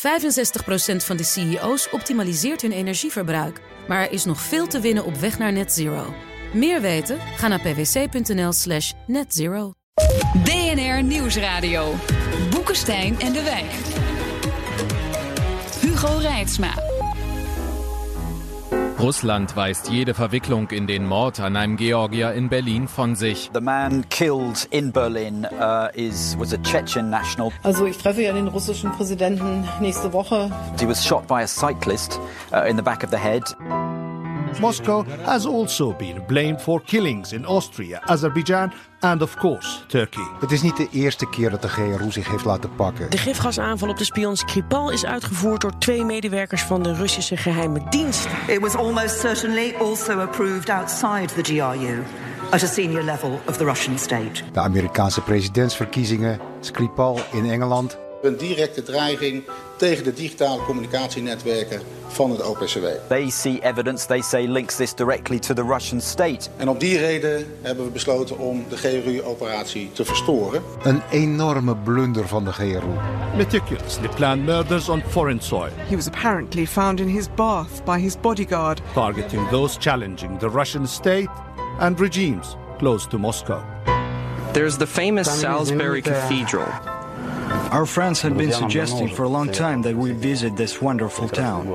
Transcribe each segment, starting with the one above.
65% van de CEO's optimaliseert hun energieverbruik. Maar er is nog veel te winnen op weg naar net zero. Meer weten? Ga naar pwc.nl slash netzero. DNR Nieuwsradio. Boekenstein en de Wijk. Hugo Reitsma. Russland weist jede Verwicklung in den Mord an einem Georgier in Berlin von sich. The man killed in Berlin uh, is, was a Chechen national. Also ich treffe ja den russischen Präsidenten nächste Woche. He was shot by a cyclist uh, in the back of the head. Moscow has also been blamed for killings in Austria, Azerbaijan and of course Turkey. Het is niet de eerste keer dat de GRU zich heeft laten pakken. De gifgasaanval op de spion Skripal is uitgevoerd door twee medewerkers van de Russische geheime dienst. It was almost certainly also approved outside the GRU. At a senior level of the Russian state. De Amerikaanse presidentsverkiezingen, Skripal in Engeland. Een directe dreiging tegen de digitale communicatienetwerken van het OPCW. They see evidence, they say links this directly to the Russian state. En op die reden hebben we besloten om de GRU-operatie te verstoren. Een enorme blunder van de GRU. Meticulously planned murders on foreign soil. He was apparently found in his bath by his bodyguard. Targeting those challenging the Russian state and regimes close to Moscow. There's the famous Salisbury Cathedral. Our friends had been suggesting for a long time that we visit this wonderful town.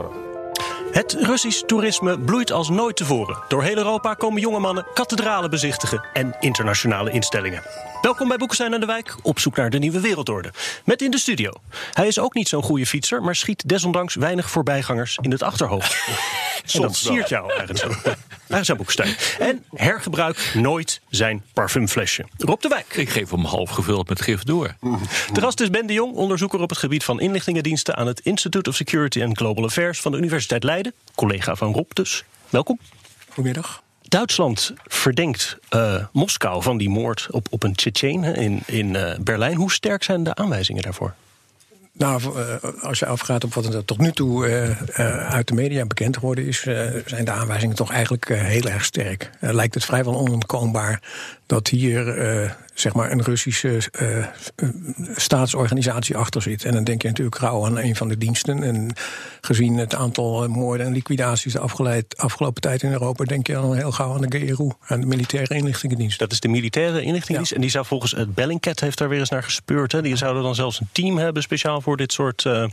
Het Russisch toerisme bloeit als nooit tevoren. Door heel Europa komen jonge mannen kathedralen bezichtigen en internationale instellingen. Welkom bij Boekenstein aan de Wijk, op zoek naar de nieuwe wereldorde. Met in de studio. Hij is ook niet zo'n goede fietser, maar schiet desondanks weinig voorbijgangers in het achterhoofd. en dat siert jou eigenlijk zo. Daar zijn Boekenstein. En hergebruik nooit zijn parfumflesje. Rob de Wijk. Ik geef hem half gevuld met gif door. De gast is Ben de Jong, onderzoeker op het gebied van inlichtingendiensten aan het Institute of Security and Global Affairs van de Universiteit Leiden. Collega van Rob dus. Welkom. Goedemiddag. Duitsland verdenkt uh, Moskou van die moord op, op een Tsjetsjen in, in uh, Berlijn. Hoe sterk zijn de aanwijzingen daarvoor? Nou, als je afgaat op wat er tot nu toe uit de media bekend geworden is, zijn de aanwijzingen toch eigenlijk heel erg sterk. lijkt het vrijwel onontkoombaar dat hier zeg maar een Russische uh, staatsorganisatie achter zit. En dan denk je natuurlijk gauw aan een van de diensten. En gezien het aantal moorden en liquidaties de afgelopen tijd in Europa, denk je dan heel gauw aan de GRU, aan de militaire inlichtingendienst. Dat is de militaire inlichtingendienst. Ja. En die zou volgens het Bellingcat heeft daar weer eens naar gespeurd. Hè? Die zouden dan zelfs een team hebben speciaal voor dit soort. Uh,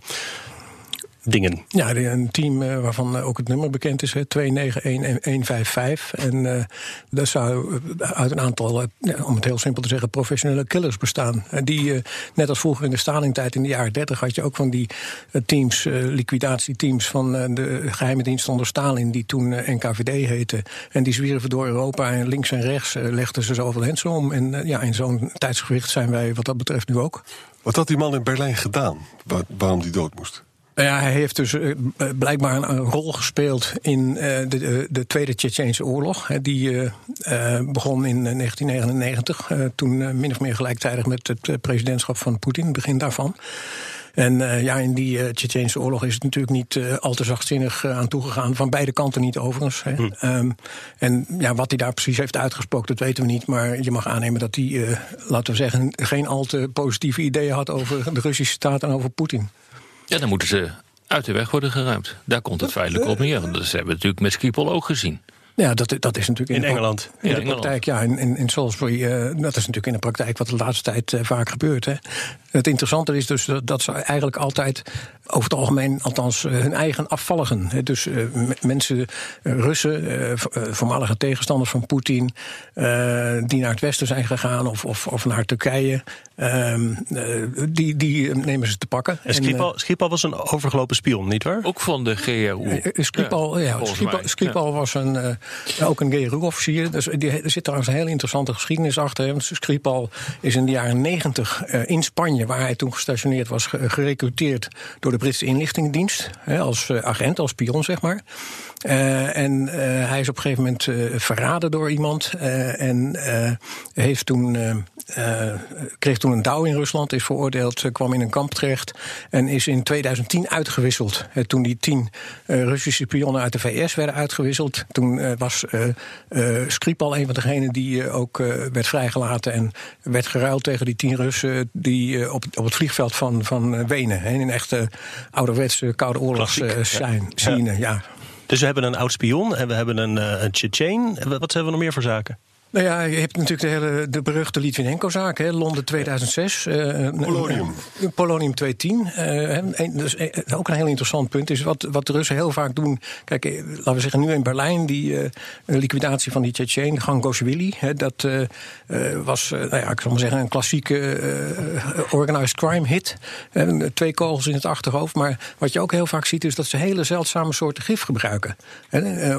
dingen. Ja, een team uh, waarvan ook het nummer bekend is, 291155. En uh, dat zou uit een aantal, uh, om het heel simpel te zeggen, professionele killers bestaan. En die, net als vroeger in de Stalingtijd in de jaren 30, had je ook van die teams, liquidatieteams van de geheime dienst onder Stalin, die toen NKVD heette. En die zwierven door Europa en links en rechts legden ze zoveel mensen om. En ja, in zo'n tijdsgewicht zijn wij wat dat betreft nu ook. Wat had die man in Berlijn gedaan? Waar, waarom die dood moest? Ja, hij heeft dus uh, blijkbaar een, een, rol gespeeld in uh, de, de, Tweede Tsjetsjeense oorlog. Hè, die uh, begon in 1999, toen min of meer gelijktijdig met het presidentschap van Poetin, het begin daarvan. En uh, ja, in die uh, Tsjetsjeense oorlog is het natuurlijk niet uh, al te zachtzinnig aan toegegaan. Van beide kanten niet overigens. Hè. Hm. Um, en ja, wat hij daar precies heeft uitgesproken, dat weten we niet. Maar je mag aannemen dat hij, laten we zeggen, geen al te positieve ideeën had over de Russische staat en over Poetin. Ja, dan moeten ze uit de weg worden geruimd. Daar komt het feitelijk op neer. Dat hebben we natuurlijk met Schiphol ook gezien. Ja, dat, dat is natuurlijk in, in Engeland. In, in de Engeland. praktijk, ja. In, in, in Salisbury, uh, dat is natuurlijk in de praktijk wat de laatste tijd uh, vaak gebeurt. Hè. Het interessante is dus dat, dat ze eigenlijk altijd, over het algemeen, althans, uh, hun eigen afvalligen. Hè. Dus mensen, Russen, voormalige tegenstanders van Poetin, die naar het westen zijn gegaan of, of, of naar Turkije, ehm, die, die nemen ze te pakken. En Skripal, Skripal was een overgelopen spion, nietwaar? Ook van de GRU. Skripal, ja, ja Skripal, Skripal ja. was een, ook een GRU-officier. Dus die, er zit trouwens een hele interessante geschiedenis achter. Want Skripal is in de jaren negentig in Spanje, waar hij toen gestationeerd was, gerecruiteerd door de Britse inlichtingendienst. Als agent, als spion, zeg maar. Uh, en uh, hij is op een gegeven moment uh, verraden door iemand. en heeft toen, kreeg toen een douw in Rusland, is veroordeeld, kwam in een kamp terecht. En is in 2010 uitgewisseld. toen die tien Russische spionnen uit de VS werden uitgewisseld, toen was Skripal een van degenen die ook werd vrijgelaten en werd geruild tegen die tien Russen die op, op het vliegveld van, van Wenen. Hè, in een echte ouderwetse Koude Oorlogsscène. Ja. ja. Dus we hebben een oud spion en we hebben een, een Tsjetsjeen. Wat hebben we nog meer voor zaken? Nou ja, je hebt natuurlijk de, hele, de beruchte Litvinenko-zaak, Londen 2006. Uh, eh, Polonium. Uh, Polonium 210. Uh, dus ook een heel interessant punt is wat, wat de Russen heel vaak doen. Kijk, eh, laten we zeggen nu in Berlijn, die liquidatie van die Tsjetsjen, Gangoshvili. dat was, nou ja, ik zal maar zeggen, een klassieke organized crime hit. twee kogels in het achterhoofd. Maar wat je ook heel vaak ziet, is dat ze hele zeldzame soorten gif gebruiken.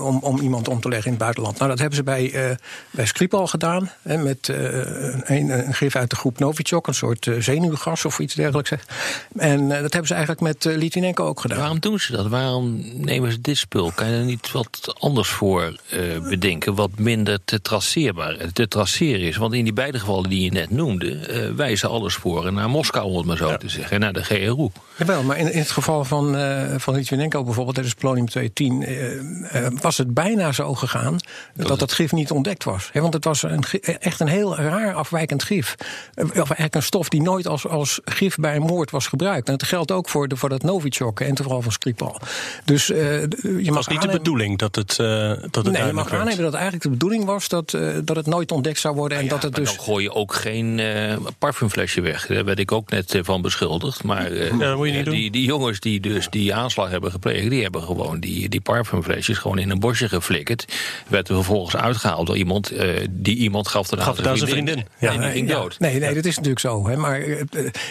om, om iemand om te leggen in het buitenland. Nou, dat hebben ze bij, bij al gedaan. Hè, met een, een, gif uit de groep Novichok, een soort uh, zenuwgas of iets dergelijks. En dat hebben ze eigenlijk met Litvinenko ook gedaan. Waarom doen ze dat? Waarom nemen ze dit spul? Kan je er niet wat anders voor bedenken? Wat minder te traceerbaar, te traceren is? Want in die beide gevallen die je net noemde, wijzen alle sporen naar Moskou, om het maar zo te zeggen, naar de GRU. Jawel, maar in, het geval van, van Litvinenko bijvoorbeeld, tijdens Polonium 210, was het bijna zo gegaan dat dat, dat gif niet ontdekt was. want het was een, echt een heel raar afwijkend gif. Eh, of eigenlijk een stof die nooit als, als gif bij een moord was gebruikt. En dat geldt ook voor, de, voor dat Novichok en vooral van Skripal. Dus uh, je mag was niet de bedoeling dat het. Uh, dat het nee, je mag aannemen dat eigenlijk de bedoeling was dat, uh, dat het nooit ontdekt zou worden. En ja, dat het dus. Dan gooi je ook geen parfumflesje weg. Daar werd ik ook net van beschuldigd. Maar ja, dat moet je niet die, die jongens die dus die aanslag hebben gepleegd, die hebben gewoon die, die parfumflesjes gewoon in een bosje geflikkerd. Werd er vervolgens uitgehaald door iemand die iemand gaf dan gaf aan zijn vriendin. Ja, en die ging dood. Nee, nee, dat is natuurlijk zo. Hè. Maar uh,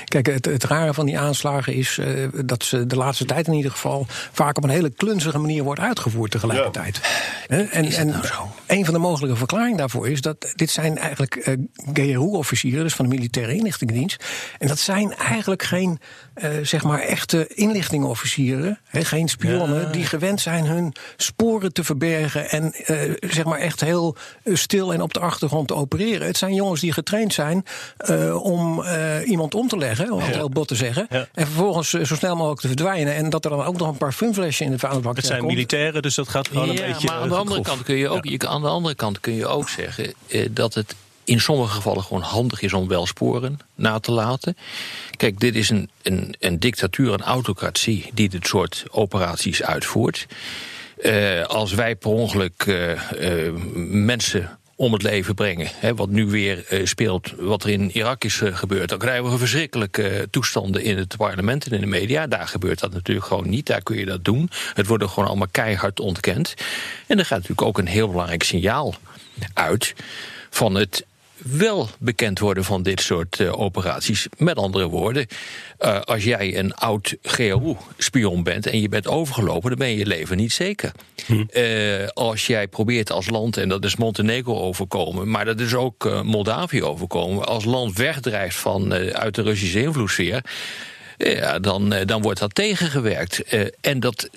kijk, het, het, rare van die aanslagen is uh, dat ze de laatste tijd in ieder geval vaak op een hele klunzige manier wordt uitgevoerd tegelijkertijd. Ja. En, en nou een van de mogelijke verklaringen daarvoor is dat dit zijn eigenlijk uh, GRU-officieren, dus van de militaire inlichtingendienst. En dat zijn eigenlijk geen uh, zeg maar echte inlichtingenofficieren, hè, geen spionnen, ja. die gewend zijn hun sporen te verbergen en uh, zeg maar echt heel stil en op de achtergrond te opereren. Het zijn jongens die getraind zijn uh, om iemand om te leggen, om het heel bot te zeggen, ja. en vervolgens zo snel mogelijk te verdwijnen en dat er dan ook nog een parfumflesje in de vuilnisbak Het zijn komt. militairen, dus dat gaat gewoon ja, een beetje. Maar aan de andere kant kun je ook, je, aan de andere kant kun je ook zeggen dat het in sommige gevallen gewoon handig is om wel sporen na te laten. Kijk, dit is een, een, een dictatuur, een autocratie die dit soort operaties uitvoert. Uh, als wij per ongeluk uh, mensen om het leven brengen. Hè, wat nu weer uh, speelt, wat er in Irak is uh, gebeurd. Dan krijgen we verschrikkelijke uh, toestanden in het parlement en in de media. Daar gebeurt dat natuurlijk gewoon niet. Daar kun je dat doen. Het wordt er gewoon allemaal keihard ontkend. En er gaat natuurlijk ook een heel belangrijk signaal uit van het wel bekend worden van dit soort uh, operaties. Met andere woorden, uh, als jij een oud GRU-spion bent en je bent overgelopen, dan ben je je leven niet zeker. Hm. Uh, als jij probeert als land, en dat is Montenegro overkomen, maar dat is ook Moldavië overkomen, als land wegdrijft van, uit de Russische invloedssfeer ja, dan, dan wordt dat tegengewerkt. Uh, en dat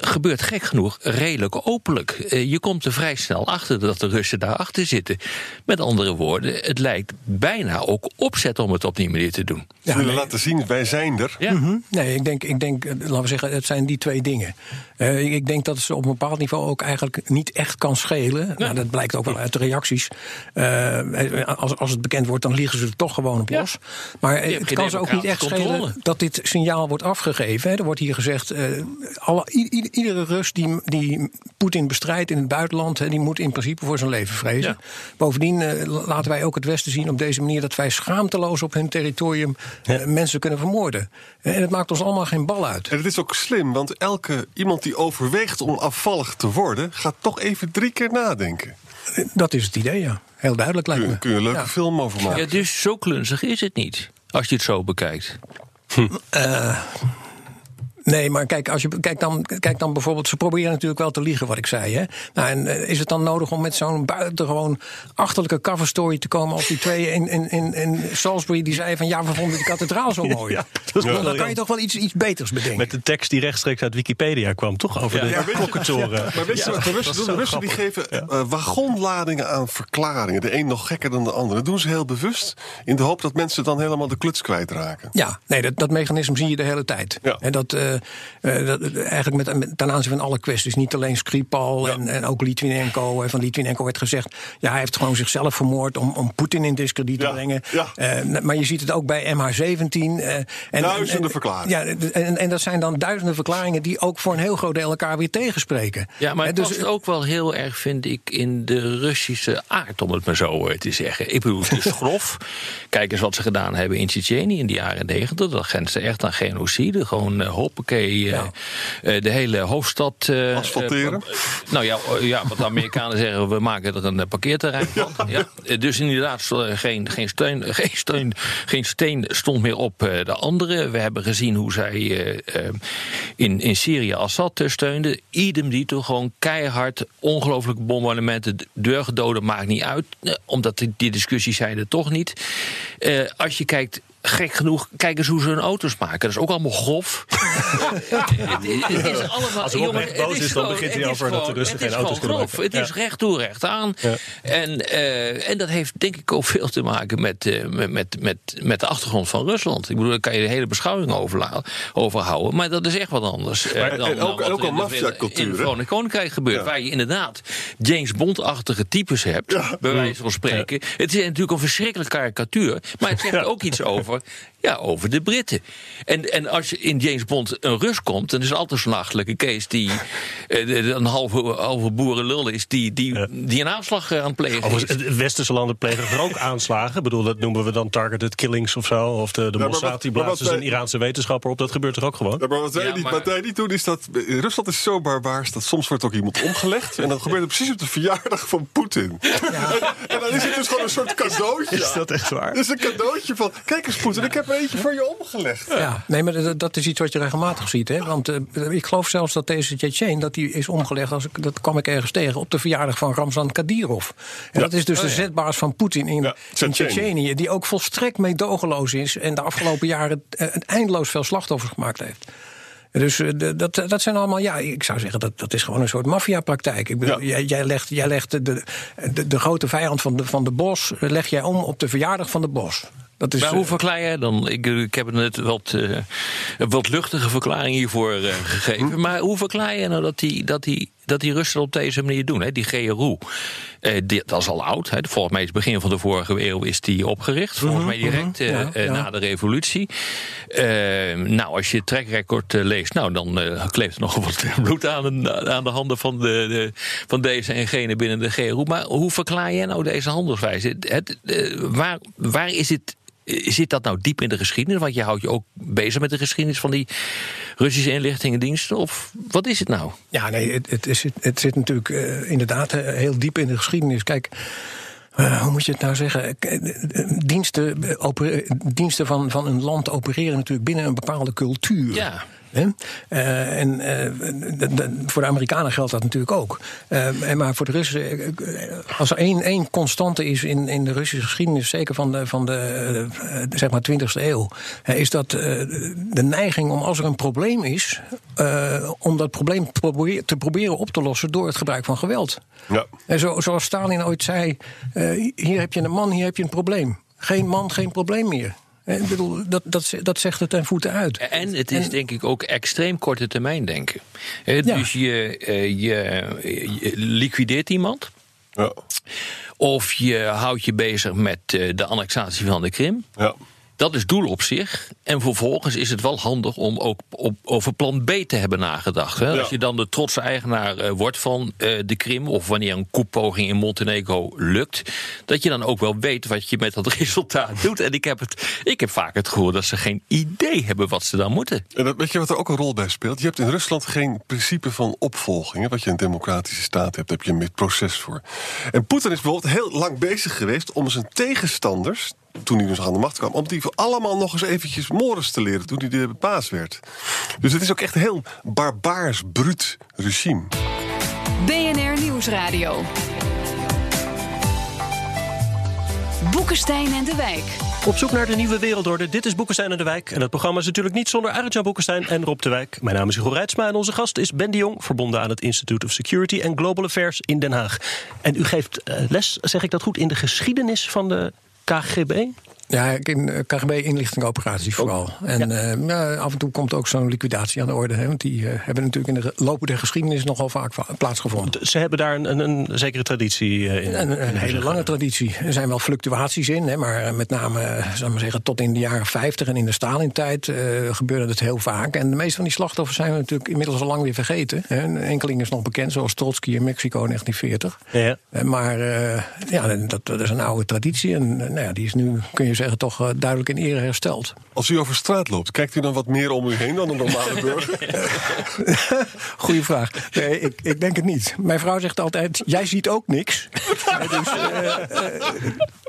gebeurt gek genoeg redelijk openlijk. Uh, je komt er vrij snel achter dat de Russen daarachter zitten. Met andere woorden, het lijkt bijna ook opzet om het op die manier te doen. Ze willen laten zien, wij zijn er. Ja. Mm -hmm. Nee, ik denk, ik denk, laten we zeggen, het zijn die twee dingen. Uh, ik denk dat het op een bepaald niveau ook eigenlijk niet echt kan schelen. Ja. Nou, dat blijkt ook wel uit de reacties. als, als het bekend wordt, dan liggen ze er toch gewoon op los. Ja. Maar het kan ze ook niet echt schelen dat dit signaal wordt afgegeven. Er wordt hier gezegd, uh, alle, iedere Rus die, die Poetin bestrijdt in het buitenland, die moet in principe voor zijn leven vrezen. Ja. Bovendien uh, laten wij ook het Westen zien op deze manier dat wij schaamteloos op hun territorium ja. uh, mensen kunnen vermoorden. En het maakt ons allemaal geen bal uit. En het is ook slim, want elke iemand die overweegt om afvallig te worden, gaat toch even drie keer nadenken. Dat is het idee, ja. Heel duidelijk lijkt kun, me. Kun je een leuke ja. film over maken. Ja, dus zo klunzig is het niet. Als je het zo bekijkt. Hm. Uh, Nee, maar kijk, als je, kijk, dan, kijk dan bijvoorbeeld, ze proberen natuurlijk wel te liegen, wat ik zei. Hè? Nou, en is het dan nodig om met zo'n buitengewoon achterlijke coverstory te komen als die twee in, in, in, in Salisbury die zeiden van ja, we vonden die kathedraal zo mooi. Ja, dat ja. Dan kan je toch wel iets, iets beters bedenken. Met de tekst die rechtstreeks uit Wikipedia kwam, toch? Over ja, de klokkentoren. Maar weet je wat de Russen doen? De Russen die geven uh, wagonladingen aan verklaringen. De een nog gekker dan de ander. Dat doen ze heel bewust. In de hoop dat mensen dan helemaal de kluts kwijtraken. Ja, nee, dat, dat mechanisme zie je de hele tijd. En dat... Uh, dat, eigenlijk met, met, ten aanzien van alle kwesties. Niet alleen Skripal en, en ook Litvinenko. Van Litvinenko werd gezegd, ja, hij heeft gewoon zichzelf vermoord om, om Poetin in discrediet te brengen. Uh, maar je ziet het ook bij MH17. Uh, en, duizenden verklaringen. Ja, en, en dat zijn dan duizenden verklaringen die ook voor een heel groot deel elkaar weer tegenspreken. Ja, maar het dus, past ook wel heel erg, vind ik, in de Russische aard, om het maar zo te zeggen. Ik bedoel, het is grof. Kijk eens wat ze gedaan hebben in Tsjetsjenië in de jaren negentig. Dat grenste echt aan genocide. Gewoon uh, hoppakee, uh, ja. uh, de hele hoofdstad... Asfalteren? nou ja, ja, wat de Amerikanen zeggen, we maken er een parkeerterrein van. Ja. dus inderdaad, geen, geen, steun, geen, steun, geen steen stond meer op de andere. We hebben gezien hoe zij in, in Syrië Assad steunden. Idem die toch gewoon keihard, ongelooflijke bombardementen, deurgedoden maakt niet uit. omdat die, die discussies zijn er toch niet. Als je kijkt gek genoeg, kijk eens hoe ze hun auto's maken. Dat is ook allemaal grof. het, is allemaal, Als jongen, boos is, is, dan begint hij over dat de Russen geen auto's kunnen maken. Het is recht toe, recht aan. Ja. En, uh, en dat heeft denk ik ook veel te maken met, uh, met, met, met de achtergrond van Rusland. Ik bedoel, daar kan je de hele beschouwing over, over houden. Maar dat is echt wat anders. Maar, dan, en ook, dan ook een maffia-cultuur. In het Verenigd Koninkrijk gebeurt. Ja. Waar je inderdaad James Bond-achtige types hebt. Bij wijze van spreken. Het is natuurlijk een verschrikkelijke karikatuur. Maar het zegt ook iets over for. Ja, over de Britten. En, en als je in James Bond een Rus komt, dan is het altijd zo'n nachtelijke Kees die uh, een halve, halve boerenlul is, die, die, die een aanslag aan het plegen is. Westerse landen plegen er ook aanslagen. Ik bedoel, dat noemen we dan targeted killings of zo. Of de, de ja, Mossad die blazen een Iraanse wetenschapper op. Dat gebeurt er ook gewoon. Ja, maar wat wij, ja, niet, maar... wat wij niet doen is dat. Rusland is zo barbaars dat soms wordt ook iemand omgelegd. En dat gebeurt precies op de verjaardag van Poetin. En, en, dan is het dus gewoon een soort cadeautje. Is dat echt waar? Het is een cadeautje van. Kijk eens, Poetin, ik heb eentje voor je omgelegd. Ja, nee, maar dat, is iets wat je regelmatig ziet. Hè? Want uh, ik geloof zelfs dat deze Tsjetsjen, dat die is omgelegd, als ik, dat kwam ik ergens tegen, op de verjaardag van Ramzan Kadyrov. En ja. dat is dus oh, de zetbaas van Poetin in, ja, in Tsjetsjenië, die ook volstrekt meedogenloos is en de afgelopen jaren een eindeloos veel slachtoffers gemaakt heeft. Dus dat, dat zijn allemaal, ja, ik zou zeggen, dat, dat is gewoon een soort maffiapraktijk. Ik bedoel, ja. jij, jij, legt, jij legt de, de, de, grote vijand van de, van de bos, leg jij om op de verjaardag van de bos. Dat is, maar hoe verklaar jij dan? Ik, ik heb net wat, uh, wat luchtige verklaring hiervoor uh, gegeven. Maar hoe verklaar je nou dat die, dat die, dat die Russen op deze manier doen? Hè? Die GRU, uh, die, dat is al oud. Hè? Volgens mij is het begin van de vorige eeuw is die opgericht. Volgens mij direct mm -hmm. ja, ja. na de revolutie. nou, als je het trackrecord leest, nou, dan kleeft er nog wat bloed aan de, aan de handen van, de, de, van deze en gene binnen de GRU. Maar hoe verklaar jij nou deze handelswijze? Het, waar, waar is het zit dat nou diep in de geschiedenis? Want je houdt je ook bezig met de geschiedenis van die Russische inlichtingendiensten? Of wat is het nou? Ja, nee, het, het, is, het zit natuurlijk uh, inderdaad eh, heel diep in de geschiedenis. Kijk. Uh, hoe moet je het nou zeggen? Diensten, diensten van, van een land opereren natuurlijk binnen een bepaalde cultuur. Ja. Uh, en uh, voor de Amerikanen geldt dat natuurlijk ook. Uh, maar voor de Russen, als er één, één constante is in, in de Russische geschiedenis, zeker van de, van de zeg maar 20e eeuw, is dat de neiging om als er een probleem is, om dat probleem te proberen, te proberen op te lossen door het gebruik van geweld. Ja. En zo, zoals Stalin ooit zei: hier heb je een man, hier heb je een probleem. Geen man, geen probleem meer. Ik bedoel, dat, dat, dat zegt het ten voeten uit. En het is denk ik ook extreem korte termijn denken. Ja. Dus je, je, je liquideert iemand. Ja. Of je houdt je bezig met de annexatie van de Krim. Ja. Dat is doel op zich. En vervolgens is het wel handig om ook op, over plan B te hebben nagedacht. Hè? Ja. Als je dan de trotse eigenaar uh, wordt van uh, de Krim... of wanneer een koepoging in Montenegro lukt... dat je dan ook wel weet wat je met dat resultaat doet. En ik heb, het, ik heb vaak het gehoord dat ze geen idee hebben wat ze dan moeten. En dat, weet je wat er ook een rol bij speelt? Je hebt in Rusland geen principe van opvolging. Wat je in een democratische staat hebt, heb je een proces voor. En Poetin is bijvoorbeeld heel lang bezig geweest... om zijn tegenstanders toen hij dus aan de macht kwam, om die allemaal nog eens eventjes Morris te leren toen hij de baas werd. Dus het is ook echt een heel barbaars, bruut regime. BNR Nieuwsradio. Boekenstein en de Wijk. Op zoek naar de nieuwe wereldorde. Dit is Boekenstein en de Wijk. En het programma is natuurlijk niet zonder Arjan Boekenstein en Rob de Wijk. Mijn naam is Hugo Reitsma en onze gast is Ben de Jong... verbonden aan het Institute of Security and Global Affairs in Den Haag. En u geeft les, zeg ik dat goed, in de geschiedenis van de KGB? Ja, in eh, KGB-inlichtingoperaties vooral. En eh, ja, af en toe komt ook zo'n liquidatie aan de orde. Hè, want die eh, hebben natuurlijk in de loop der geschiedenis nogal vaak va- plaatsgevonden. Ze hebben daar een, een, een zekere traditie in. Een, een hele lange traditie. Er zijn wel fluctuaties in, hè, maar met name zal ik maar zeggen, tot in de jaren 50 en in de Stalin-tijd gebeurde het heel vaak. En de meeste van die slachtoffers zijn we natuurlijk inmiddels al lang weer vergeten. Hè. Een enkeling is nog bekend, zoals Trotsky in Mexico in 1940. Ja. Maar ja, dat, dat is een oude traditie. En nou ja, die is nu, kun je zeggen, toch eh, duidelijk in ere hersteld. Als u over straat loopt, kijkt u dan wat meer om u heen dan een normale burger? Goeie vraag. Nee, ik, ik denk het niet. Mijn vrouw zegt altijd: Jij ziet ook niks. dus, eh, eh,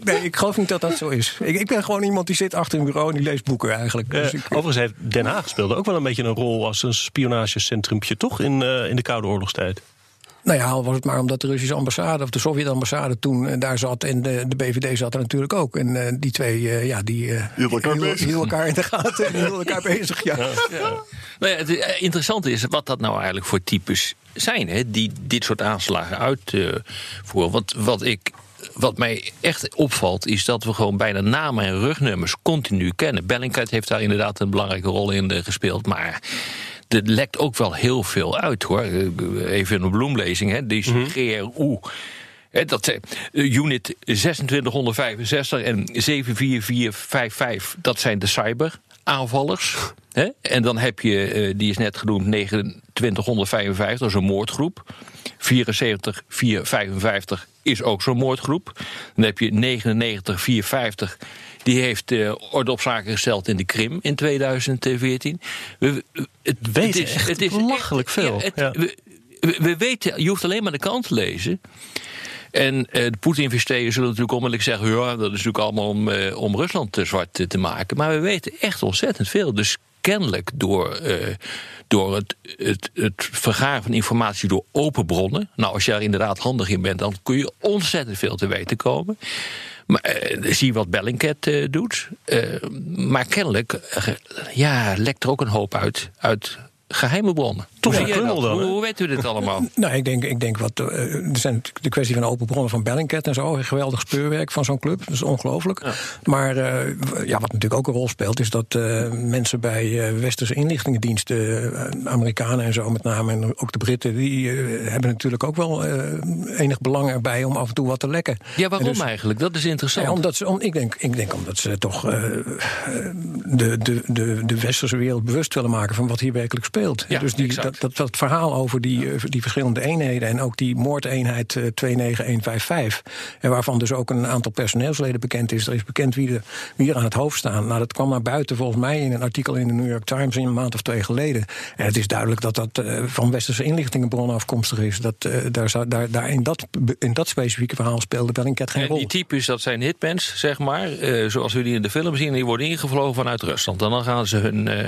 nee, ik geloof niet dat dat zo is. Ik, ik ben gewoon iemand die zit achter een bureau en die leest boeken eigenlijk. Dus ik, overigens heeft Den Haag speelde ook wel een beetje een rol als een spionagecentrumpje, toch? In, eh, in de Koude Oorlogstijd. Nou ja, al was het maar omdat de Russische ambassade of de Sovjet-ambassade toen eh, daar zat en de, de BVD zat er natuurlijk ook. En eh, die twee, eh, ja, die eh, Hielden elkaar hielden- bezig. hielden elkaar in de gaten en hielden elkaar bezig. Ja. Nou ja, het interessante is wat dat nou eigenlijk voor types zijn, hè, die dit soort aanslagen uitvoeren. Want wat ik. Wat mij echt opvalt, is dat we gewoon bijna namen en rugnummers continu kennen. Bellingcat heeft daar inderdaad een belangrijke rol in gespeeld. Maar er lekt ook wel heel veel uit hoor. Eh, Even een bloemlezing, hè. Die GRU. Hè, dat zijn eh, unit 2665 en 74455, dat zijn de cyberaanvallers. Hè? En dan heb je, eh, die is net genoemd, 2955, dat is een moordgroep. 74455 is ook zo'n moordgroep. Dan heb je 99450. Die heeft eh, orde op zaken gesteld in de Krim in 2014. We, we- het, weten echt belachelijk veel. ja, het- Ja. we, we- we weten, je hoeft alleen maar de kant te lezen. En eh, de Poetin-investeerders zullen natuurlijk onmiddellijk zeggen... ja, dat is natuurlijk allemaal om, eh, om Rusland te zwart te- te maken. Maar we weten echt ontzettend veel. Dus kennelijk door, eh, door het, het, het vergaren van informatie door open bronnen... nou, als je daar inderdaad handig in bent... dan kun je ontzettend veel te weten komen. Maar eh, zie wat Bellingcat eh, doet. Eh, maar kennelijk ja, lekt er ook een hoop uit... uit geheime bronnen. Toch Hoe een dan, Hoe, hoe weten we dit allemaal? Nou, ik denk, ik denk wat. eh, er zijn natuurlijk de kwestie van open bronnen van Bellingcat en zo. Een geweldig speurwerk van zo'n club. Dat is ongelooflijk. Maar eh, ja, wat natuurlijk ook een rol speelt, is dat eh, mensen bij eh, westerse inlichtingendiensten, Amerikanen en zo met name, en ook de Britten, die hebben natuurlijk ook wel eh, enig belang erbij om af en toe wat te lekken. Ja, waarom dus- eigenlijk? Dat is interessant. Ja, omdat ze, om, ik, denk, ik denk omdat ze toch de, de, de, de westerse wereld bewust willen maken van wat hier werkelijk speelt. Ja, dus die, exact. Dat, dat, dat verhaal over die, eh, die verschillende eenheden en ook die moordeenheid eh, 29155, en waarvan dus ook een aantal personeelsleden bekend is. Er is bekend wie, de, wie er aan het hoofd staan. Nou, dat kwam naar buiten volgens mij in een artikel in de New York Times in een maand of twee geleden. En het is duidelijk dat dat eh, van westerse inlichtingenbronnen afkomstig is. Dat, eh, daar, zou- daar, daar in, dat, in dat specifieke verhaal speelde Bellingcat geen En rol. die types, dat zijn hitmans, zeg maar. eh, zoals we die in de film zien. Die worden ingevlogen vanuit Rusland. En dan gaan ze hun eh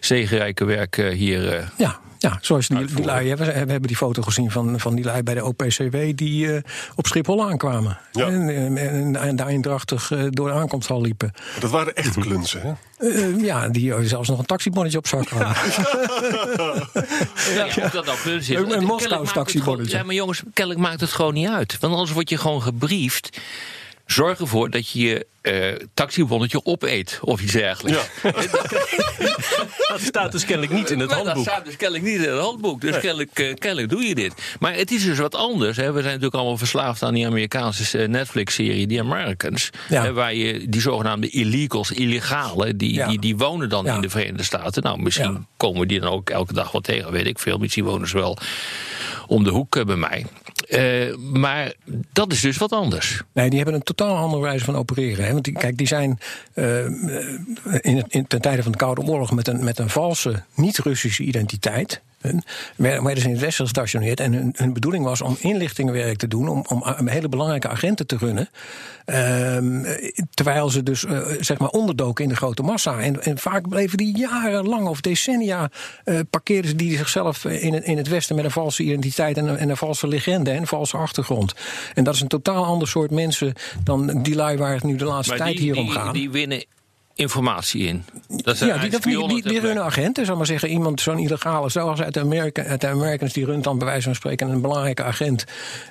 zegenrijke werk eh, hier... eh, Ja, ja zoals die, die lui. hè, We, we hebben die foto gezien van, van die lui bij de OPCW die eh, op Schiphol aankwamen. En, en, en, en daar eendrachtig eh, door de aankomsthal liepen. Dat waren echt klunzen, hè? Eh, ja, die zelfs nog een taxibonnetje op zak hadden. Ja, dat nou is. Een- een het taxibonnetje. Ja, maar jongens, kennelijk maakt het gewoon niet uit. Want anders word je gewoon gebriefd. Zorg ervoor dat je je eh taxibonnetje opeet of iets dergelijks. Dat staat dus kennelijk niet in het Maar Dat handboek. staat dus kennelijk niet in het handboek. Dus Nee. kennelijk, eh, kennelijk doe je dit. Maar het is dus wat anders. Hè. We zijn natuurlijk allemaal verslaafd aan die Amerikaanse eh, Netflix-serie, The Americans. Ja. Hè, waar je die zogenaamde illegals, illegale, die, Ja. die, die wonen dan Ja. in de Verenigde Staten. Nou, misschien Ja. komen die dan ook elke dag wel tegen, weet ik veel. Misschien wonen ze wel om de hoek bij mij. Eh, maar dat is dus wat anders. Nee, die hebben een totaal andere wijze van opereren. Hè? Want kijk, die zijn eh, in, het- in, ten tijde van de Koude Oorlog met een, met een valse, niet-Russische identiteit. Werden ze in het Westen gestationeerd. En hun, hun bedoeling was om inlichtingenwerk te doen, om, om hele belangrijke agenten te runnen. Ehm, terwijl ze dus eh, zeg maar onderdoken in de grote massa. En, en vaak bleven die jarenlang of decennia eh parkeerden ze die zichzelf in, het- in het Westen met een valse identiteit en een, en een valse legende en een valse achtergrond. En dat is een totaal ander soort mensen dan die lui waar het nu de laatste Maar tijd die, hier om gaat. die winnen informatie in. Dat ja, die, dat, die, die, die runnen agenten, zal maar zeggen. Iemand, zo'n illegale, zoals uit de, Amerika, uit de Americans, die runt dan bij wijze van spreken een belangrijke agent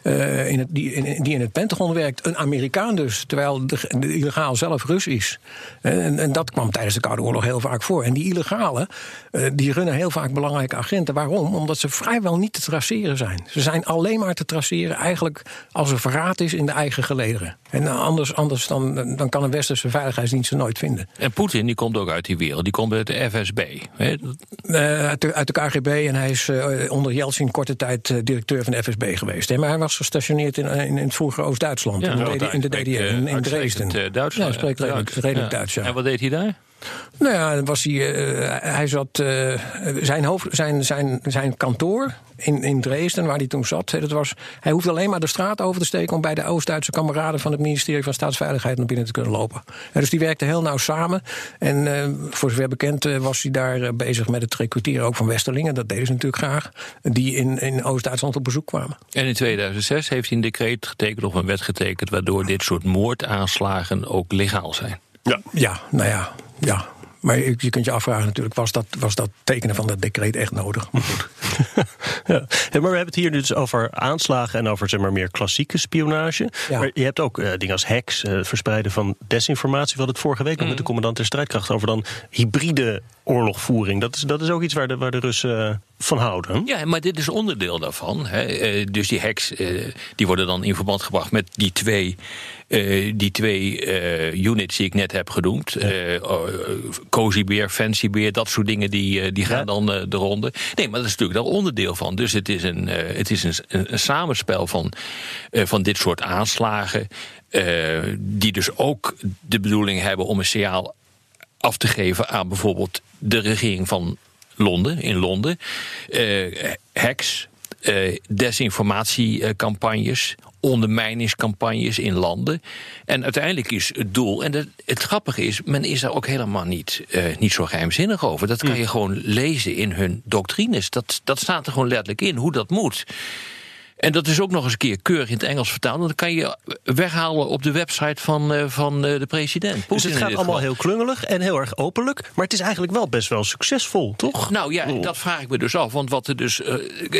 uh, in het, die, in, die in het Pentagon werkt. Een Amerikaan dus, terwijl de, de illegaal zelf Rus is. En, en, dat kwam tijdens de Koude Oorlog heel vaak voor. En die illegalen, uh, die runnen heel vaak belangrijke agenten. Waarom? Omdat ze vrijwel niet te traceren zijn. Ze zijn alleen maar te traceren eigenlijk als er verraad is in de eigen gelederen. En anders, anders dan, dan kan een westerse veiligheidsdienst ze nooit vinden. En Poetin die komt ook uit die wereld, die komt uit de FSB. Hè? Uh, uit, de, uit, de, KGB en hij is uh, onder Yeltsin korte tijd uh, directeur van de FSB geweest. Hè? Maar hij was gestationeerd in, in, in het vroegere Oost-Duitsland, ja, in, de, in, de DDR, in, in Dresden. Duitsland. Ja, hij spreekt redelijk, redelijk Duits. Ja. En wat deed hij daar? Nou ja, was hij, uh, hij zat. Uh, zijn, hoofd, zijn, zijn, zijn kantoor in, in Dresden, waar hij toen zat. Dat was, hij hoefde alleen maar de straat over te steken om bij de Oost-Duitse kameraden van het ministerie van Staatsveiligheid naar binnen te kunnen lopen. Dus die werkte heel nauw samen. En uh, voor zover bekend was hij daar bezig met het recruteren ook van Westerlingen. Dat deden ze natuurlijk graag. Die in, in Oost-Duitsland op bezoek kwamen. En in 2006 heeft hij een decreet getekend of een wet getekend. waardoor dit soort moordaanslagen ook legaal zijn. Ja, ja nou ja, ja. Maar je kunt je afvragen natuurlijk, was dat, was dat tekenen van dat decreet echt nodig? Maar goed. ja. Maar we hebben het hier dus over aanslagen en over zeg maar, meer klassieke spionage. Ja. Maar je hebt ook uh, dingen als hacks, uh, het verspreiden van desinformatie. We hadden het vorige week nog mm. met de commandant der strijdkrachten over dan hybride oorlogvoering. Dat is, dat is ook iets waar de, waar de Russen uh, van houden. Ja, maar dit is onderdeel daarvan. Hè. dus die hacks die worden dan in verband gebracht met die twee uh, die twee units die ik net heb genoemd. Ja. Uh, Cozy Beer, Fancy Beer, dat soort dingen die, die gaan ja. dan de ronde. Nee, maar dat is natuurlijk daar onderdeel van. Dus het is een, het is een, een, een samenspel van, van dit soort aanslagen. die dus ook de bedoeling hebben om een signaal af te geven aan bijvoorbeeld de regering van Londen, in Londen. hacks, desinformatiecampagnes, ondermijningscampagnes in landen. En uiteindelijk is het doel, en het, het grappige is, men is daar ook helemaal niet, uh, niet zo geheimzinnig over. Dat kan je gewoon lezen in hun doctrines. Dat, dat staat er gewoon letterlijk in, hoe dat moet. En dat is ook nog eens een keer keurig in het Engels vertaald. Dat kan je weghalen op de website van, uh, van uh, de president. Dus het gaat allemaal geval. heel klungelig en heel erg openlijk. Maar het is eigenlijk wel best wel succesvol, toch? Nou ja, dat vraag ik me dus af. Want wat er dus. Uh,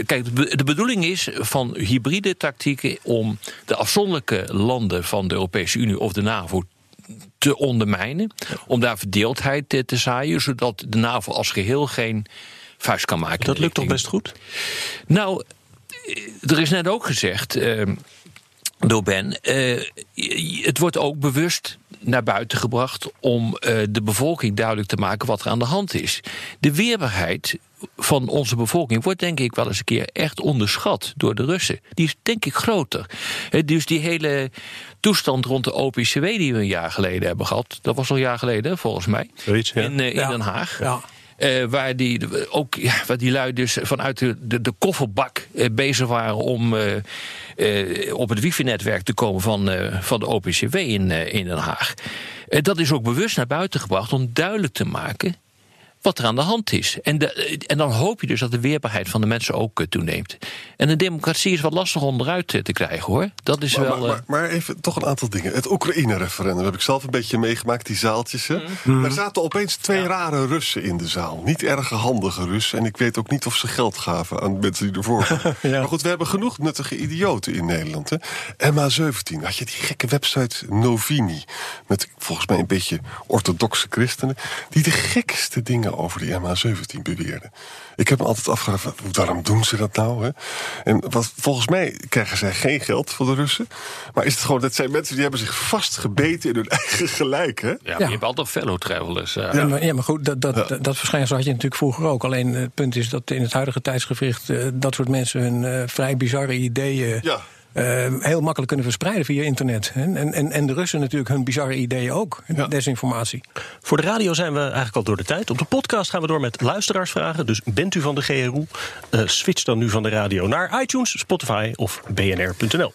kijk, de bedoeling is van hybride tactieken om de afzonderlijke landen van de Europese Unie of de NAVO te ondermijnen. Om daar verdeeldheid te, te zaaien, zodat de NAVO als geheel geen vuist kan maken. Dat lukt toch best goed? Nou, er is net ook gezegd uh, door Ben, uh, het wordt ook bewust naar buiten gebracht om uh, de bevolking duidelijk te maken wat er aan de hand is. De weerbaarheid van onze bevolking wordt denk ik wel eens een keer echt onderschat door de Russen. Die is denk ik groter. dus die hele toestand rond de OPCW die we een jaar geleden hebben gehad, dat was al een jaar geleden volgens mij, Zoiets, ja. in, in ja. Den Haag. Ja. Uh, waar die ook ja, waar die lui dus vanuit de, de, kofferbak uh, bezig waren om uh, op het wifi-netwerk te komen van, van de OPCW in, in Den Haag. dat is ook bewust naar buiten gebracht om duidelijk te maken wat er aan de hand is. En, de, en dan hoop je dus dat de weerbaarheid van de mensen ook toeneemt. En een democratie is wat lastig onderuit te krijgen hoor. Dat is maar, wel. Maar, maar, even toch een aantal dingen. Het Oekraïne-referendum heb ik zelf een beetje meegemaakt, die zaaltjes. Hè. Mm. Er zaten opeens twee ja. rare Russen in de zaal. Niet erg handige Russen. En ik weet ook niet of ze geld gaven aan mensen die ervoor waren. ja. Maar goed, we hebben genoeg nuttige idioten in Nederland. Hè. MA17, had je die gekke website Novini. Met volgens mij een beetje orthodoxe christenen. Die de gekste dingen over die MH17 beweerden. Ik heb me altijd afgevraagd, waarom doen ze dat nou? Hè? En wat, volgens mij krijgen zij geen geld van de Russen. Maar is het gewoon, dat zijn mensen die hebben zich vastgebeten in hun eigen gelijk. Hè? Ja, maar ja. je hebt altijd fellow travelers. Uh. Ja. Ja, maar, goed, dat, dat, ja. dat verschijnsel had je natuurlijk vroeger ook. Alleen het punt is dat in het huidige tijdsgevricht... Uh, dat soort mensen hun uh, vrij bizarre ideeën... Ja. Uh, heel makkelijk kunnen verspreiden via internet. En, en, en de Russen natuurlijk hun bizarre ideeën ook. Ja. Desinformatie. Voor de radio zijn we eigenlijk al door de tijd. Op de podcast gaan we door met luisteraarsvragen. Dus bent u van de GRU? Uh, switch dan nu van de radio naar iTunes, Spotify of bnr.nl.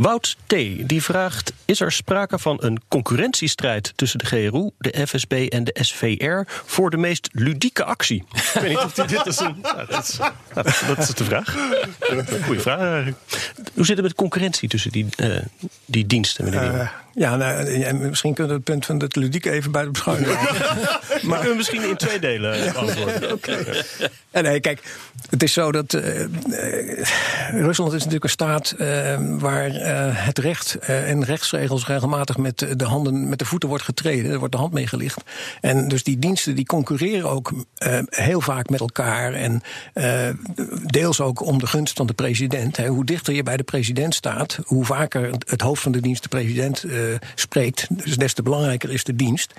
Wout T. die vraagt: Is er sprake van een concurrentiestrijd tussen de GRU, de FSB en de SVR voor de meest ludieke actie? Ik weet niet of die, dit is een. Nou, dat, is, dat, is de vraag. Goeie vraag eigenlijk. Hoe zit het met concurrentie tussen die, uh, die diensten, meneer uh, Ja, nou, misschien kunnen we het punt van het ludiek even bij de beschouwing maar kunnen we misschien in twee delen. Ja, nee, kijk, het is zo dat eh, Rusland is natuurlijk een staat eh, waar het recht en rechtsregels regelmatig met de handen, met de voeten wordt getreden. Er wordt de hand mee gelicht. En dus die diensten die concurreren ook heel vaak met elkaar. En deels ook om de gunst van de president. Hè. Hoe dichter je bij de president staat, hoe vaker het hoofd van de dienst de president spreekt. Dus des te belangrijker is de dienst.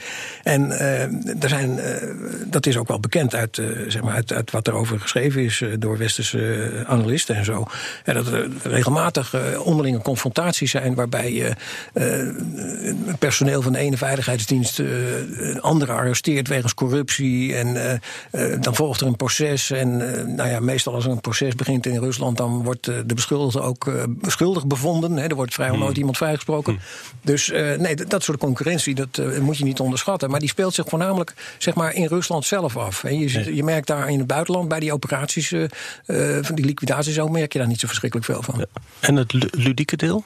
En eh, er zijn, eh, dat is ook wel bekend uit, eh, zeg maar uit, uit wat er over geschreven is eh, door westerse eh, analisten en zo. Ja, dat er regelmatig eh, onderlinge confrontaties zijn waarbij eh, eh, personeel van de ene veiligheidsdienst eh, een andere arresteert wegens corruptie. En eh, eh, dan volgt er een proces. En eh, nou ja, meestal als er een proces begint in Rusland, dan wordt eh, de beschuldigde ook eh, schuldig bevonden. Hè. Er wordt vrijwel nooit iemand vrijgesproken. Dus eh, nee, dat, soort concurrentie, dat eh, moet je niet onderschatten. Maar die speelt zich voornamelijk zeg maar, in Rusland zelf af. En je, je merkt daar in het buitenland bij die operaties, eh, van die liquidaties ook, merk je daar niet zo verschrikkelijk veel van. En het lu- ludieke deel?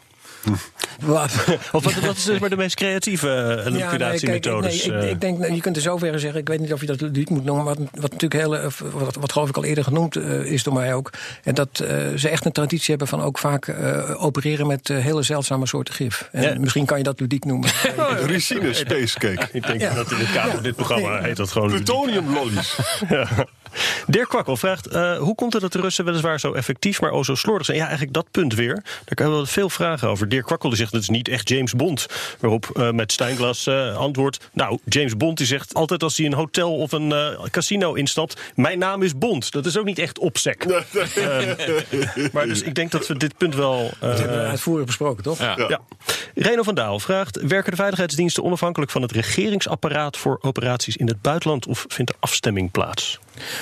Wat? Of wat, wat is dus maar de meest creatieve eh, liquidatiemethodes? Ja, nee, eh? ik, ik denk, nou, je kunt er zover zeggen, ik weet niet of je dat ludiek moet noemen, maar wat, wat natuurlijk heel, eh, wat, wat geloof ik al eerder genoemd eh, is door mij ook, en dat eh, ze echt een traditie hebben van ook vaak eh, opereren met eh, hele zeldzame soorten gif. En Ja. misschien kan je dat ludiek noemen. Ricine Spacecake. Ik denk dat in het kader van dit programma heet dat gewoon... Plutonium lollies. Ja. Dirk Kwakkel vraagt: eh, hoe komt het dat de Russen weliswaar zo effectief, maar ook zo slordig zijn? Ja, eigenlijk dat punt weer. Daar hebben we veel vragen over. Dirk Kwakkel die zegt: het is niet echt James Bond. Waarop eh, met Steinglas eh, antwoordt: Nou, James Bond die zegt altijd als hij een hotel of een eh, casino instapt: Mijn naam is Bond. Dat is ook niet echt opsec. Eh, maar dus ik denk dat we dit punt wel. eh, Dat hebben we uitvoerig besproken, toch? ja. Reno van Daal vraagt: werken de veiligheidsdiensten onafhankelijk van het regeringsapparaat voor operaties in het buitenland of vindt er afstemming plaats?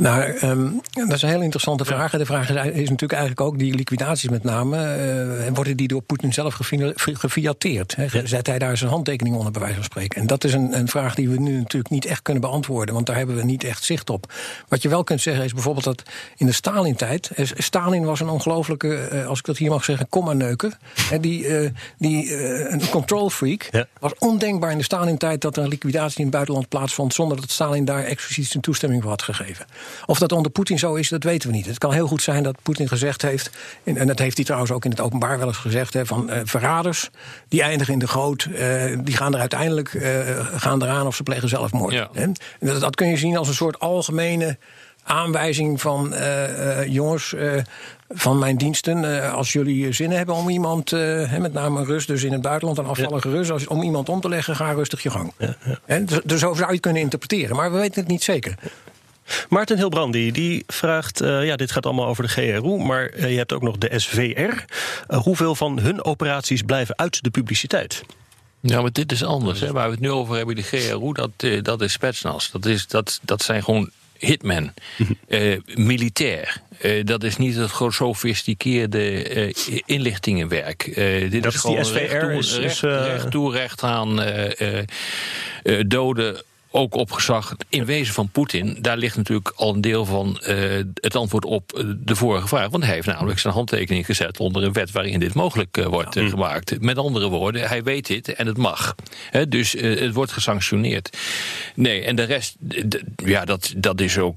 Nou, ehm, dat is een heel interessante vraag. De vraag is, is natuurlijk eigenlijk ook die liquidaties met name. eh, worden die door Poetin zelf gefi- gefiateerd? Zet hij daar zijn handtekening onder, bij wijze van spreken? En dat is een, een vraag die we nu natuurlijk niet echt kunnen beantwoorden. Want daar hebben we niet echt zicht op. Wat je wel kunt zeggen is bijvoorbeeld dat in de Stalin-tijd. eh, Stalin was een ongelofelijke, eh, als ik dat hier mag zeggen, komma-neuker. Die die een control freak. was ondenkbaar in de Stalin-tijd dat er een liquidatie in het buitenland plaatsvond. zonder dat Stalin daar expliciet zijn toestemming voor had gegeven. Of dat onder Poetin zo is, dat weten we niet. Het kan heel goed zijn dat Poetin gezegd heeft. en dat heeft hij trouwens ook in het openbaar wel eens gezegd. Hè, van eh, verraders, die eindigen in de goot. eh, die gaan er uiteindelijk eh, gaan eraan of ze plegen zelfmoord. Hè? En dat, dat kun je zien als een soort algemene aanwijzing van jongens. van mijn diensten, als jullie zin hebben om iemand, hè, met name een Rus, dus in het buitenland, een afvallige Rus, als, om iemand om te leggen, ga rustig je gang. Hè, dus, dus zo zou je het kunnen interpreteren, maar we weten het niet zeker. Maarten Hilbrandi die vraagt: eh, ja, dit gaat allemaal over de GRU, maar eh, je hebt ook nog de SVR. Eh, hoeveel van hun operaties blijven uit de publiciteit? Ja, maar dit is anders. Hè. Waar we het nu over hebben, de GRU, dat, dat is Spetsnaz. Dat, is, dat, dat zijn gewoon hitmen. Eh, militair. Dat is niet het gesofisticeerde eh, inlichtingenwerk. Dit Dat is is die gewoon SVR recht toe, is- recht, recht toe, recht aan doden. Ook op gezag in wezen van Poetin. Daar ligt natuurlijk al een deel van eh, het antwoord op eh, de vorige vraag. Want hij heeft namelijk zijn handtekening gezet onder een wet waarin dit mogelijk eh, wordt eh, gemaakt. Met andere woorden, hij weet dit en het mag. Hè, dus het wordt gesanctioneerd. Nee, en de rest, ja, dat, dat is ook.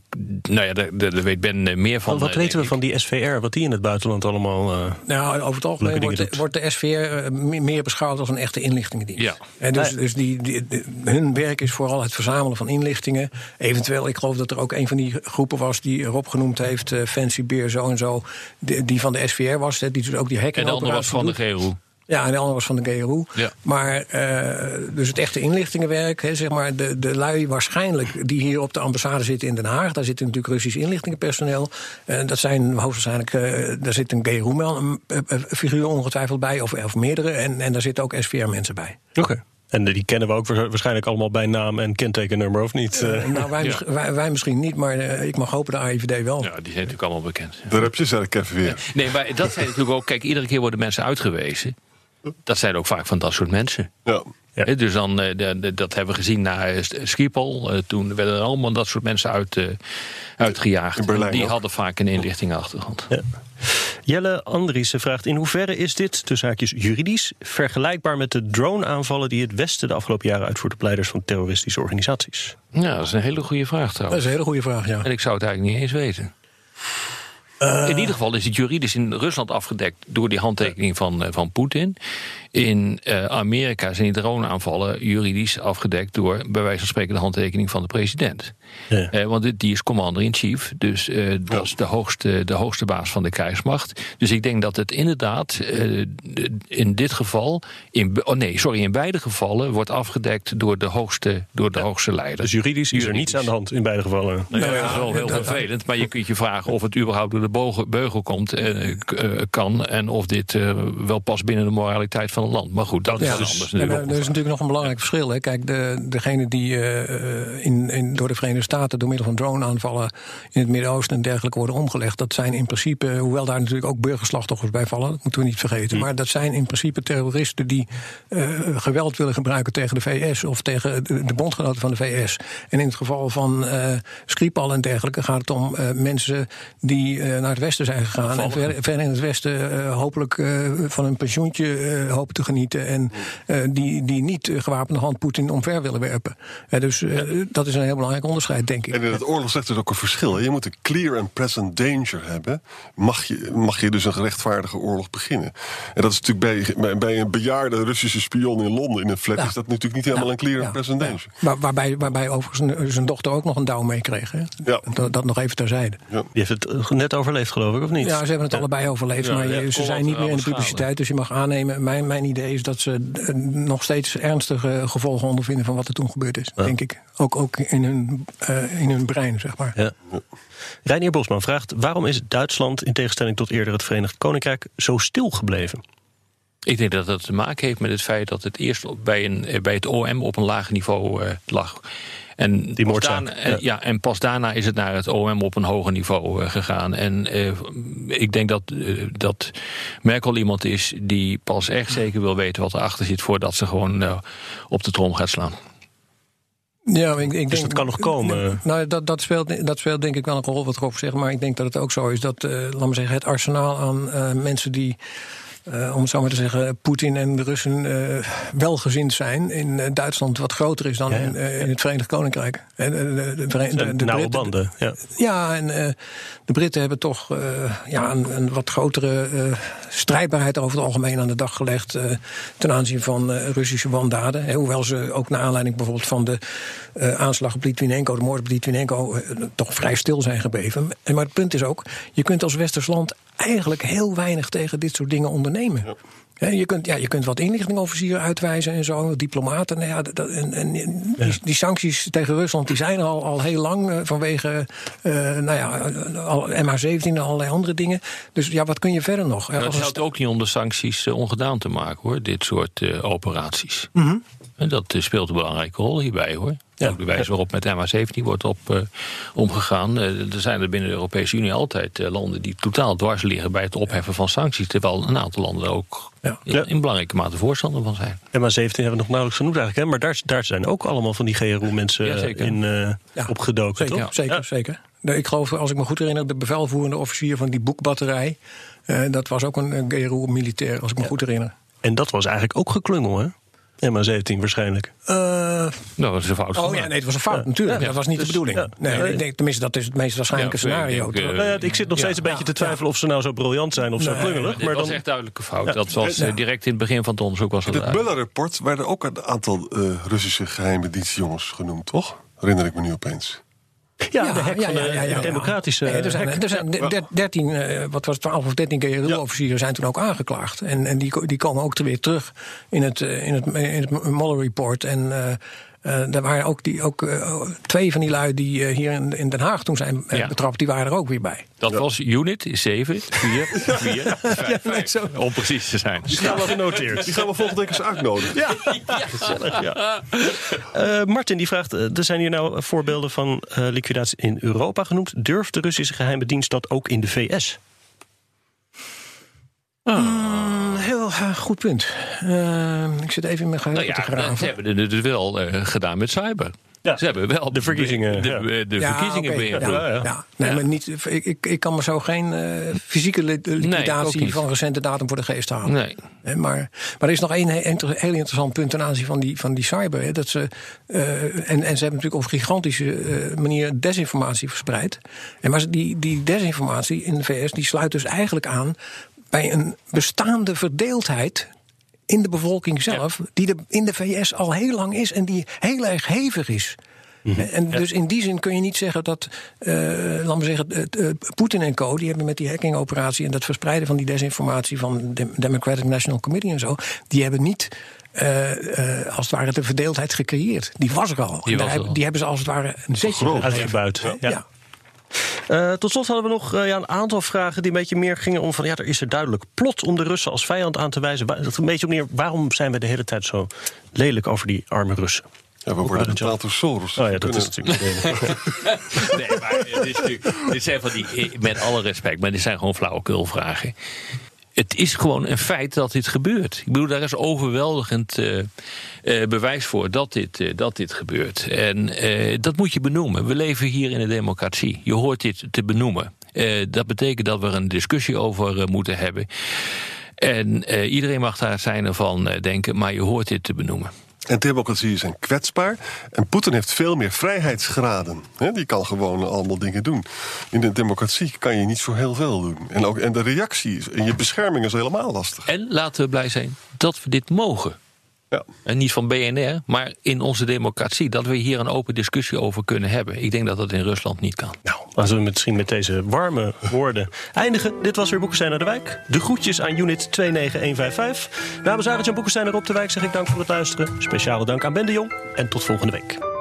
Nou ja, daar, weet Ben meer van. wat weten we van die SVR, wat die in het buitenland allemaal. eh, Nou, over het algemeen wordt de, wordt de SVR me- meer beschouwd als een echte inlichtingendienst. Ja. En dus dus die, die- die- hun werk is vooral het verzamelen van inlichtingen. Eventueel, ik geloof dat er ook een van die groepen was die Rob genoemd heeft, eh, Fancy Beer, zo en zo, die, die van de SVR was, hè, die dus ook die hacking En de andere was van de GRU. Ja, en de andere was van de GRU. Ja. Maar eh, dus het echte inlichtingenwerk, hè, zeg maar, de, de lui waarschijnlijk die hier op de ambassade zitten in Den Haag, daar zit natuurlijk Russisch inlichtingenpersoneel. Eh, dat zijn hoogstwaarschijnlijk, eh, daar zit een GRU-figuur ongetwijfeld bij, of, of meerdere, en, en daar zitten ook SVR-mensen bij. Oké. En die kennen we ook wa- waarschijnlijk allemaal bij naam en kentekennummer, of niet? Eh, Eh, nou, wij, wij misschien niet, maar eh, ik mag hopen de AIVD wel. Ja, die zijn natuurlijk allemaal bekend. ja. Daar heb je ze even weer. Nee, maar dat zijn natuurlijk ook. Kijk, iedere keer worden mensen uitgewezen. Dat zijn ook vaak van dat soort mensen. Ja. Dus dan, eh, de- de- dat hebben we gezien na eh, Schiphol. Eh, Toen werden er allemaal dat soort mensen uit, eh, uitgejaagd. In Berlijn die ook. hadden vaak een inlichtingachtergrond. Ja. Jelle Andriessen vraagt in hoeverre is dit, tussen haakjes juridisch, vergelijkbaar met de drone-aanvallen die het Westen de afgelopen jaren uitvoert op leiders van terroristische organisaties? Ja, dat is een hele goede vraag trouwens. Dat is een hele goede vraag, ja. En ik zou het eigenlijk niet eens weten. Eh. in ieder geval is het juridisch in Rusland afgedekt door die handtekening van, van Poetin. In uh, Amerika zijn die droneaanvallen juridisch afgedekt door bij wijze van spreken de handtekening van de president. Ja. Uh, want die is commander-in-chief, dus uh, dat is de hoogste, de hoogste baas van de krijgsmacht. Dus ik denk dat het inderdaad in dit geval, in, oh nee, sorry, in beide gevallen wordt afgedekt door de hoogste, door de ja. hoogste leider. Dus juridisch is er niets aan de hand in beide gevallen. Nou, ja, dat is wel heel vervelend, maar je kunt je vragen of het überhaupt door de beugel, beugel komt, kan en of dit wel past binnen de moraliteit van land. Maar goed, dat is ja, dus, anders. En, er is natuurlijk nog een belangrijk verschil. Hè. Kijk, de, degene die uh, in, in, door de Verenigde Staten door middel van drone-aanvallen in het Midden-Oosten en dergelijke worden omgelegd, dat zijn in principe, hoewel daar natuurlijk ook burgerslachtoffers bij vallen, dat moeten we niet vergeten. Hm. Maar dat zijn in principe terroristen die uh, geweld willen gebruiken tegen de VS of tegen de, de, bondgenoten van de VS. En in het geval van uh, Skripal en dergelijke gaat het om mensen die naar het westen zijn gegaan en ver, ver, in het westen hopelijk van een pensioentje te genieten en uh, die, die niet uh, gewapende hand Poetin omver willen werpen. Uh, dus ja. dat is een heel belangrijk onderscheid, denk ik. En in het oorlogsrecht is ook een verschil. Je moet een clear and present danger hebben. Mag je, mag je dus een gerechtvaardige oorlog beginnen. En dat is natuurlijk bij, bij een bejaarde Russische spion in Londen in een flat... Ja. is dat natuurlijk niet helemaal een clear and present danger. Waar, waarbij, waarbij overigens zijn dochter ook nog een douw meekreeg. Hè? Dat, dat nog even terzijde. Die heeft het net overleefd, geloof ik, of niet? Ja, ze hebben het allebei overleefd. maar ze zijn niet meer in de publiciteit. Dus je mag aannemen, mijn, mijn idee is dat ze nog steeds ernstige gevolgen ondervinden van wat er toen gebeurd is, ja. denk ik. Ook, ook in, hun, uh, in hun brein, zeg maar. Ja. Reinier Bosman vraagt: waarom is Duitsland, in tegenstelling tot eerder het Verenigd Koninkrijk, zo stil gebleven? Ik denk dat dat te maken heeft met het feit dat het eerst bij, een, bij het OM op een laag niveau uh, lag. En Die pas daarna, ja. ja. en pas daarna is het naar het OM op een hoger niveau uh, gegaan. En uh, ik denk dat, uh, dat Merkel iemand is die pas echt zeker wil weten wat erachter zit voordat ze gewoon op de trom gaat slaan. Ja, ik, ik dus denk, dat kan nog komen. Nou, dat, dat, speelt, dat speelt denk ik wel een rol wat erop zegt. Maar ik denk dat het ook zo is dat, laten we zeggen, het arsenaal aan mensen die. Uh, om het zo maar te zeggen, Poetin en de Russen uh, welgezind zijn in uh, Duitsland wat groter is dan ja, ja. In, in, het Verenigd Koninkrijk. En, de, de, de, de, de nauwe banden. Ja, ja en de Britten hebben toch ja, een, een, wat grotere strijdbaarheid over het algemeen aan de dag gelegd ten aanzien van Russische wandaden. Hè, hoewel ze ook naar aanleiding bijvoorbeeld van de aanslag op Litvinenko, de moord op Litvinenko, toch vrij stil zijn gebleven. En, maar het punt is ook, je kunt als Westers land eigenlijk heel weinig tegen dit soort dingen ondernemen. Ja. Je, kunt, ja, je kunt wat inlichtingofficieren uitwijzen en zo, diplomaten. Nou ja, dat, en, en die, ja. die, sancties tegen Rusland die zijn er al, al heel lang uh, vanwege uh, nou ja, al, MH17 en allerlei andere dingen. Dus ja, wat kun je verder nog? Het helpt ook niet om de sancties uh, ongedaan te maken, hoor, dit soort operaties. Mm -hmm. En dat speelt een belangrijke rol hierbij, hoor. Ja. Ook de wijze waarop met MH17 wordt op, uh, omgegaan. Uh, er zijn er binnen de Europese Unie altijd uh, landen die totaal dwars liggen bij het opheffen van sancties. Terwijl een aantal landen er ook ja. in, in, belangrijke mate voorstander van zijn. MH17 hebben we nog nauwelijks genoemd eigenlijk. Hè? Maar daar, daar zijn ook allemaal van die GRU-mensen ja, in opgedoken. Zeker, toch? zeker, zeker. Ik geloof, als ik me goed herinner, de bevelvoerende officier van die boekbatterij. dat was ook een, een GRU-militair, als ik me goed herinner. En dat was eigenlijk ook geklungel, hè? MH17 waarschijnlijk. Uh, nou, dat is een fout. Oh ja, nee, het was een fout, ja. natuurlijk. Ja, dat was niet dus, de bedoeling. Ja. Nee, nee, ik denk, tenminste, dat is het meest waarschijnlijke scenario. Ik, denk, uh, ik zit nog steeds een beetje te twijfelen of ze nou zo briljant zijn of zo klungelig. Maar dat was echt duidelijke fout. Dat was direct in het begin van het onderzoek. Was in het Muller-rapport werden ook een aantal uh, Russische geheime dienstjongens genoemd, toch? Herinner ik me nu opeens. Ja, ja, de hek ja, van de, ja, democratische nee, er, zijn, er zijn 13, uh, wat was het, 12 of 13 GRU-officieren zijn toen ook aangeklaagd. En, en die, die komen ook weer terug in het, uh, in het, in het Mueller-report. En uh, uh, er waren ook, die, ook uh, twee van die lui die uh, hier in, in, Den Haag toen zijn ja. betrapt, die waren er ook weer bij. Dat ja. was unit 7, 4, 4, 5, 5. Ja, om precies te zijn. Die gaan we genoteerd. Die gaan we volgende week eens uitnodigen. Ja, ja. gezellig. Ja. Martin die vraagt, er zijn hier nou voorbeelden van liquidatie in Europa genoemd. Durft de Russische geheime dienst dat ook in de VS? Oh. Heel uh, goed punt. Uh, ik zit even in mijn geheugen nou ja, te graven. Dat hebben we dus wel uh, gedaan met cyber. Ze hebben wel de verkiezingen, de, ja. de, de Ja, verkiezingen beïnvloed. ja. Nee, maar niet, ik, kan me zo geen eh, fysieke liquidatie van recente datum voor de geest halen. Nee. Maar, maar er is nog één heel interessant punt ten aanzien van die, van die cyber. Hè, dat ze, eh, en, en ze hebben natuurlijk op gigantische eh, manier desinformatie verspreid. En maar ze- die, die desinformatie in de VS die sluit dus eigenlijk aan bij een bestaande verdeeldheid in de bevolking zelf, die er in de VS al heel lang is en die heel erg hevig is. En dus in die zin kun je niet zeggen dat, eh laten we zeggen, eh, Poetin en co. die hebben met die hackingoperatie en dat verspreiden van die desinformatie van de Democratic National Committee en zo, die hebben niet. eh, eh, als het ware de verdeeldheid gecreëerd. Die was er al. Die was er hebben- die hebben ze als het ware een zetje. Ja. Eh, tot slot hadden we nog eh, ja, een aantal vragen die een beetje meer gingen om van ja, er is er duidelijk plot om de Russen als vijand aan te wijzen. Dat een beetje op neer, waarom zijn we de hele tijd zo lelijk over die arme Russen? Ja, we worden Soros. Oh ja, dat is natuurlijk. Nee, maar het is natuurlijk, dit zijn van die, met alle respect, maar dit zijn gewoon flauwekulvragen. Het is gewoon een feit dat dit gebeurt. Ik bedoel, daar is overweldigend eh, eh, bewijs voor dat dit, eh, dat dit gebeurt. En dat moet je benoemen. We leven hier in een democratie. Je hoort dit te benoemen. Dat betekent dat we er een discussie over moeten hebben. En iedereen mag daar zijn ervan denken, maar je hoort dit te benoemen. En democratieën zijn kwetsbaar. En Poetin heeft veel meer vrijheidsgraden. Hè, die kan gewoon allemaal dingen doen. In de democratie kan je niet zo heel veel doen. En, ook, en de reactie en je bescherming is helemaal lastig. En laten we blij zijn dat we dit mogen. Ja. En niet van BNR, maar in onze democratie. Dat we hier een open discussie over kunnen hebben. Ik denk dat dat in Rusland niet kan. Nou, laten we misschien met deze warme woorden eindigen. Dit was weer Boekenstein naar de Wijk. De groetjes aan unit 29155. Namens Arend Jan Boekenstein en Rob de Wijk zeg ik dank voor het luisteren. Speciale dank aan Ben de Jong. En tot volgende week. %